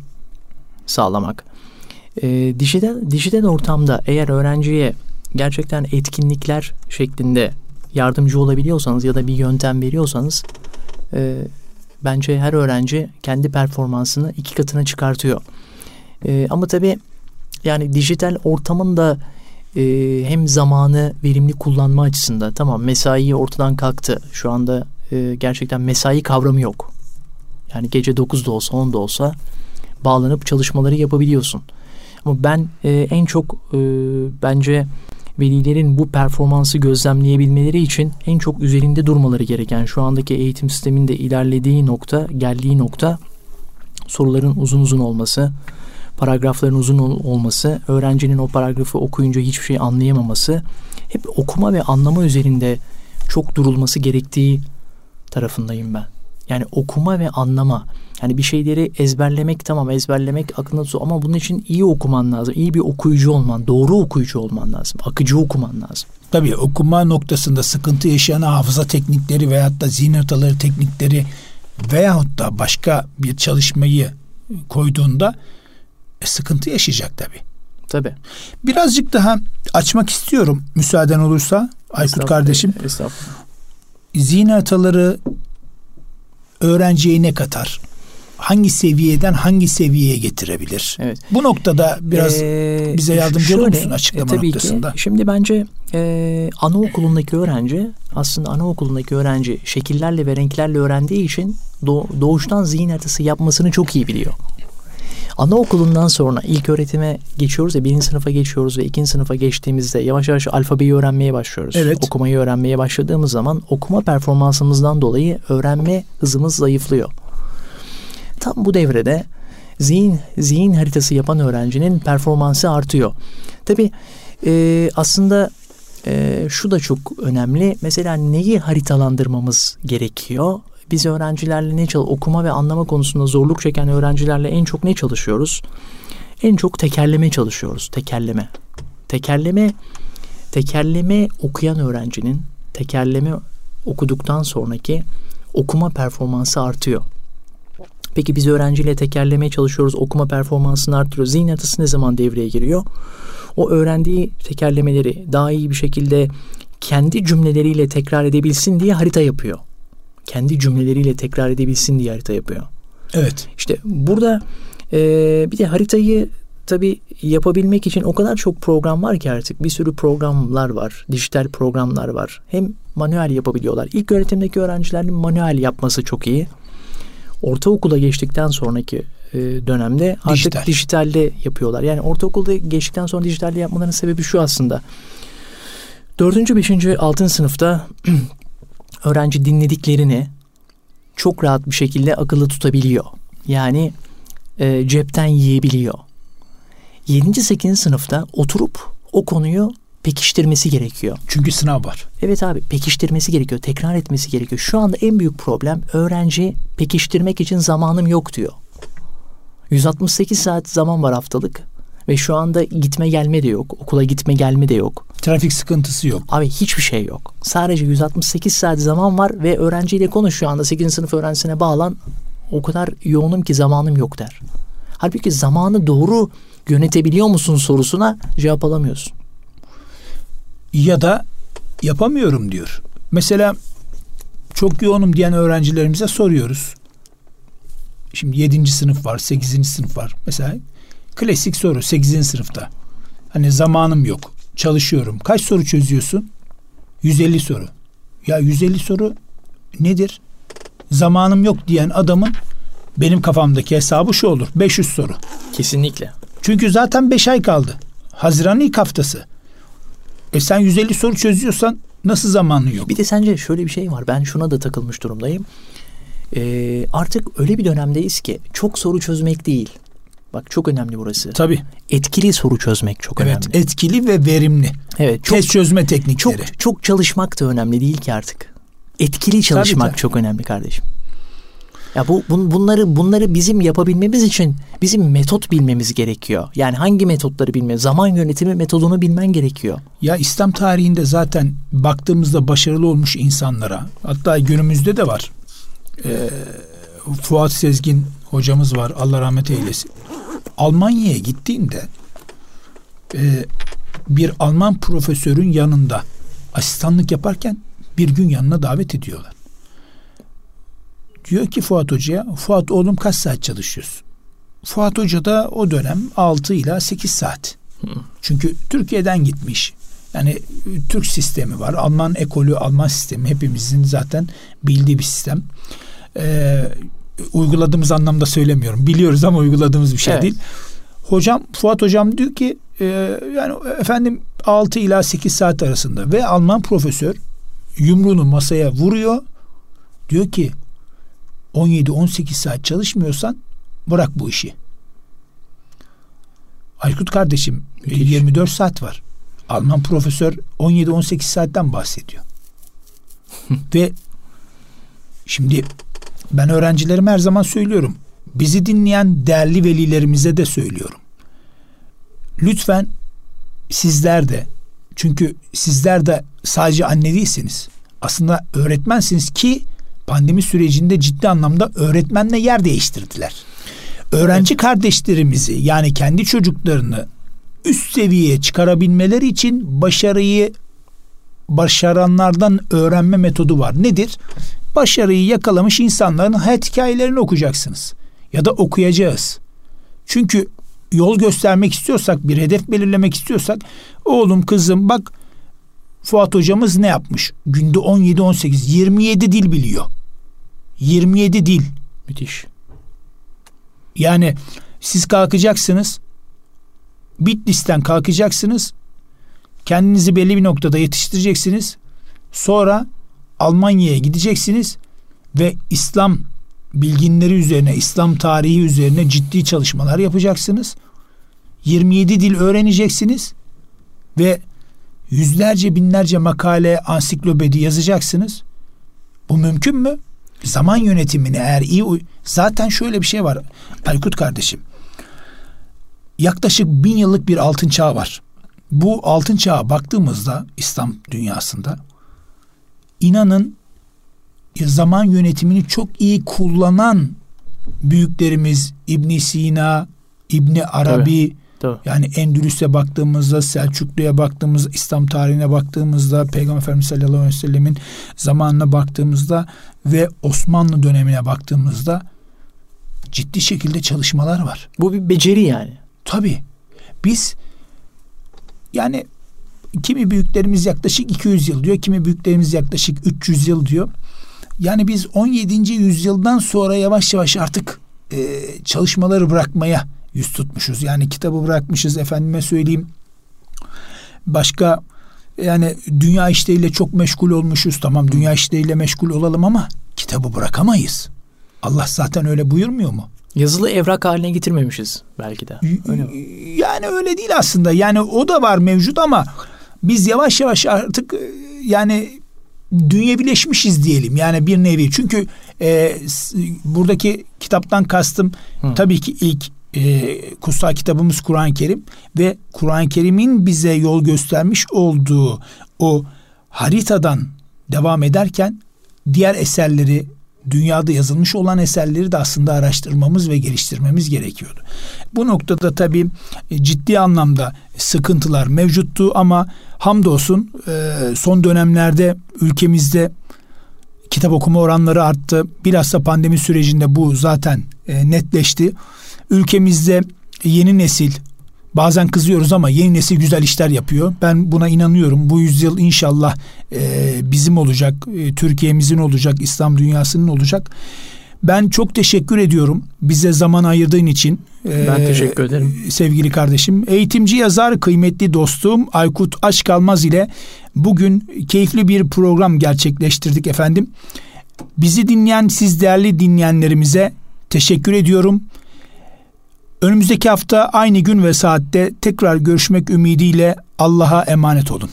sağlamak. E, dijital dijital ortamda eğer öğrenciye gerçekten etkinlikler şeklinde yardımcı olabiliyorsanız ya da bir yöntem veriyorsanız e, bence her öğrenci kendi performansını iki katına çıkartıyor. E, ama tabii yani dijital ortamın da e, hem zamanı verimli kullanma açısından tamam mesai ortadan kalktı. Şu anda e, gerçekten mesai kavramı yok. Yani gece 9'da olsa 10'da olsa bağlanıp çalışmaları yapabiliyorsun. Ama ben e, en çok e, bence velilerin bu performansı gözlemleyebilmeleri için en çok üzerinde durmaları gereken şu andaki eğitim sisteminde ilerlediği nokta, geldiği nokta soruların uzun uzun olması, paragrafların uzun ol- olması, öğrencinin o paragrafı okuyunca hiçbir şey anlayamaması, hep okuma ve anlama üzerinde çok durulması gerektiği tarafındayım ben. Yani okuma ve anlama. Yani bir şeyleri ezberlemek tamam ezberlemek aklında tut ama bunun için iyi okuman lazım. İyi bir okuyucu olman, doğru okuyucu olman lazım. Akıcı okuman lazım. Tabii okuma noktasında sıkıntı yaşayan hafıza teknikleri veyahut da zihin haritaları teknikleri veyahut da başka bir çalışmayı koyduğunda e, sıkıntı yaşayacak tabii. Tabii. Birazcık daha açmak istiyorum müsaaden olursa Aykut kardeşim. Estağfurullah. Zihin haritaları öğrenciye ne katar? Hangi seviyeden hangi seviyeye getirebilir? Evet. Bu noktada biraz ee, bize yardımcı şöyle, olur musun açıklama e, tabii noktasında? Ki, şimdi bence e, anaokulundaki öğrenci aslında anaokulundaki öğrenci şekillerle ve renklerle öğrendiği için doğuştan zihin haritası yapmasını çok iyi biliyor. Anaokulundan sonra ilk öğretime geçiyoruz ya birinci sınıfa geçiyoruz ve ikinci sınıfa geçtiğimizde yavaş yavaş alfabeyi öğrenmeye başlıyoruz. Evet. Okumayı öğrenmeye başladığımız zaman okuma performansımızdan dolayı öğrenme hızımız zayıflıyor. Tam bu devrede zihin zihin haritası yapan öğrencinin performansı artıyor. Tabi e, aslında e, şu da çok önemli. Mesela neyi haritalandırmamız gerekiyor? Biz öğrencilerle ne çalış okuma ve anlama konusunda zorluk çeken öğrencilerle en çok ne çalışıyoruz? En çok tekerleme çalışıyoruz. Tekerleme. Tekerleme tekerleme okuyan öğrencinin tekerleme okuduktan sonraki okuma performansı artıyor. Peki biz öğrenciyle tekerlemeye çalışıyoruz, okuma performansını arttırıyor. Zihin haritası ne zaman devreye giriyor? O öğrendiği tekerlemeleri daha iyi bir şekilde kendi cümleleriyle tekrar edebilsin diye harita yapıyor kendi cümleleriyle tekrar edebilsin diye harita yapıyor. Evet. İşte burada e, bir de haritayı tabi yapabilmek için o kadar çok program var ki artık bir sürü programlar var. Dijital programlar var. Hem manuel yapabiliyorlar. İlk öğretimdeki öğrencilerin manuel yapması çok iyi. Ortaokula geçtikten sonraki e, dönemde artık Dijital. dijitalde yapıyorlar. Yani ortaokulda geçtikten sonra dijitalde yapmalarının sebebi şu aslında. Dördüncü, beşinci, altıncı sınıfta öğrenci dinlediklerini çok rahat bir şekilde akıllı tutabiliyor. Yani e, cepten yiyebiliyor. 7. 8. sınıfta oturup o konuyu pekiştirmesi gerekiyor. Çünkü sınav var. Evet abi pekiştirmesi gerekiyor, tekrar etmesi gerekiyor. Şu anda en büyük problem öğrenci pekiştirmek için zamanım yok diyor. 168 saat zaman var haftalık ve şu anda gitme gelme de yok. Okula gitme gelme de yok. Trafik sıkıntısı yok. Abi hiçbir şey yok. Sadece 168 saat zaman var ve öğrenciyle konuş şu anda 8. sınıf öğrencisine bağlan. O kadar yoğunum ki zamanım yok der. Halbuki zamanı doğru yönetebiliyor musun sorusuna cevap alamıyorsun. Ya da yapamıyorum diyor. Mesela çok yoğunum diyen öğrencilerimize soruyoruz. Şimdi 7. sınıf var, 8. sınıf var. Mesela klasik soru 8. sınıfta. Hani zamanım yok çalışıyorum. Kaç soru çözüyorsun? 150 soru. Ya 150 soru nedir? Zamanım yok diyen adamın benim kafamdaki hesabı şu olur. 500 soru. Kesinlikle. Çünkü zaten 5 ay kaldı. Haziran'ın ilk haftası. E sen 150 soru çözüyorsan nasıl zamanın yok? Bir de sence şöyle bir şey var. Ben şuna da takılmış durumdayım. Ee, artık öyle bir dönemdeyiz ki çok soru çözmek değil. Bak çok önemli burası. Tabii. Etkili soru çözmek çok evet, önemli. Evet, etkili ve verimli. Evet, çok, test çözme teknikleri. Çok çok çalışmak da önemli değil ki artık. Etkili çalışmak tabii, tabii. çok önemli kardeşim. Ya bu bun, bunları bunları bizim yapabilmemiz için bizim metot bilmemiz gerekiyor. Yani hangi metotları bilme, zaman yönetimi metodunu bilmen gerekiyor. Ya İslam tarihinde zaten baktığımızda başarılı olmuş insanlara, hatta günümüzde de var. Ee, Fuat Sezgin hocamız var. Allah rahmet eylesin. Almanya'ya gittiğinde e, bir Alman profesörün yanında asistanlık yaparken bir gün yanına davet ediyorlar. Diyor ki Fuat Hoca'ya, Fuat oğlum kaç saat çalışıyorsun? Fuat Hoca da o dönem 6 ila 8 saat. Çünkü Türkiye'den gitmiş. Yani Türk sistemi var. Alman ekolü, Alman sistemi hepimizin zaten bildiği bir sistem. Ee, uyguladığımız anlamda söylemiyorum. Biliyoruz ama uyguladığımız bir şey evet. değil. Hocam Fuat hocam diyor ki e, yani efendim 6 ila 8 saat arasında ve Alman profesör yumruğunu masaya vuruyor. Diyor ki 17-18 saat çalışmıyorsan bırak bu işi. Aykut kardeşim Müthiş. 24 saat var. Alman profesör 17-18 saatten bahsediyor. ve Şimdi ben öğrencilerime her zaman söylüyorum. Bizi dinleyen değerli velilerimize de söylüyorum. Lütfen sizler de çünkü sizler de sadece anne değilsiniz. Aslında öğretmensiniz ki pandemi sürecinde ciddi anlamda öğretmenle yer değiştirdiler. Öğrenci kardeşlerimizi yani kendi çocuklarını üst seviyeye çıkarabilmeleri için başarıyı başaranlardan öğrenme metodu var. Nedir? Başarıyı yakalamış insanların hayat hikayelerini okuyacaksınız. Ya da okuyacağız. Çünkü yol göstermek istiyorsak, bir hedef belirlemek istiyorsak, oğlum kızım bak Fuat hocamız ne yapmış? Günde 17 18 27 dil biliyor. 27 dil. Müthiş. Yani siz kalkacaksınız. Bitlis'ten kalkacaksınız. Kendinizi belli bir noktada yetiştireceksiniz. Sonra Almanya'ya gideceksiniz ve İslam bilginleri üzerine, İslam tarihi üzerine ciddi çalışmalar yapacaksınız. 27 dil öğreneceksiniz ve yüzlerce binlerce makale, ansiklopedi yazacaksınız. Bu mümkün mü? Zaman yönetimini eğer iyi zaten şöyle bir şey var Aykut kardeşim. Yaklaşık bin yıllık bir altın çağ var. Bu altın çağa baktığımızda İslam dünyasında inanın zaman yönetimini çok iyi kullanan büyüklerimiz İbn Sina, İbn Arabi, Tabii. Tabii. Yani Endülüs'e baktığımızda, Selçuklu'ya baktığımızda, İslam tarihine baktığımızda, Peygamber Efendimiz sallallahu aleyhi ve sellemin zamanına baktığımızda ve Osmanlı dönemine baktığımızda ciddi şekilde çalışmalar var. Bu bir beceri yani. Tabii. Biz yani kimi büyüklerimiz yaklaşık 200 yıl diyor, kimi büyüklerimiz yaklaşık 300 yıl diyor. Yani biz 17. yüzyıldan sonra yavaş yavaş artık e, çalışmaları bırakmaya yüz tutmuşuz. Yani kitabı bırakmışız efendime söyleyeyim. Başka yani dünya işleriyle çok meşgul olmuşuz. Tamam dünya işleriyle meşgul olalım ama kitabı bırakamayız. Allah zaten öyle buyurmuyor mu? Yazılı evrak haline getirmemişiz belki de. Öyle mi? Yani öyle değil aslında. Yani o da var mevcut ama biz yavaş yavaş artık e, yani dünyevileşmişiz diyelim. Yani bir nevi. Çünkü e, buradaki kitaptan kastım Hı. tabii ki ilk e, kutsal kitabımız Kur'an-ı Kerim ve Kur'an-ı Kerim'in bize yol göstermiş olduğu o haritadan devam ederken diğer eserleri dünyada yazılmış olan eserleri de aslında araştırmamız ve geliştirmemiz gerekiyordu. Bu noktada tabii e, ciddi anlamda sıkıntılar mevcuttu ama hamdolsun e, son dönemlerde ülkemizde kitap okuma oranları arttı. Bilhassa pandemi sürecinde bu zaten e, netleşti. Ülkemizde yeni nesil bazen kızıyoruz ama yeni nesil güzel işler yapıyor. Ben buna inanıyorum. Bu yüzyıl inşallah e, bizim olacak, e, Türkiye'mizin olacak, İslam dünyasının olacak. Ben çok teşekkür ediyorum bize zaman ayırdığın için. E, ben teşekkür ederim. Sevgili kardeşim. Eğitimci yazar, kıymetli dostum Aykut Aşkalmaz ile bugün keyifli bir program gerçekleştirdik efendim. Bizi dinleyen siz değerli dinleyenlerimize teşekkür ediyorum. Önümüzdeki hafta aynı gün ve saatte tekrar görüşmek ümidiyle Allah'a emanet olun.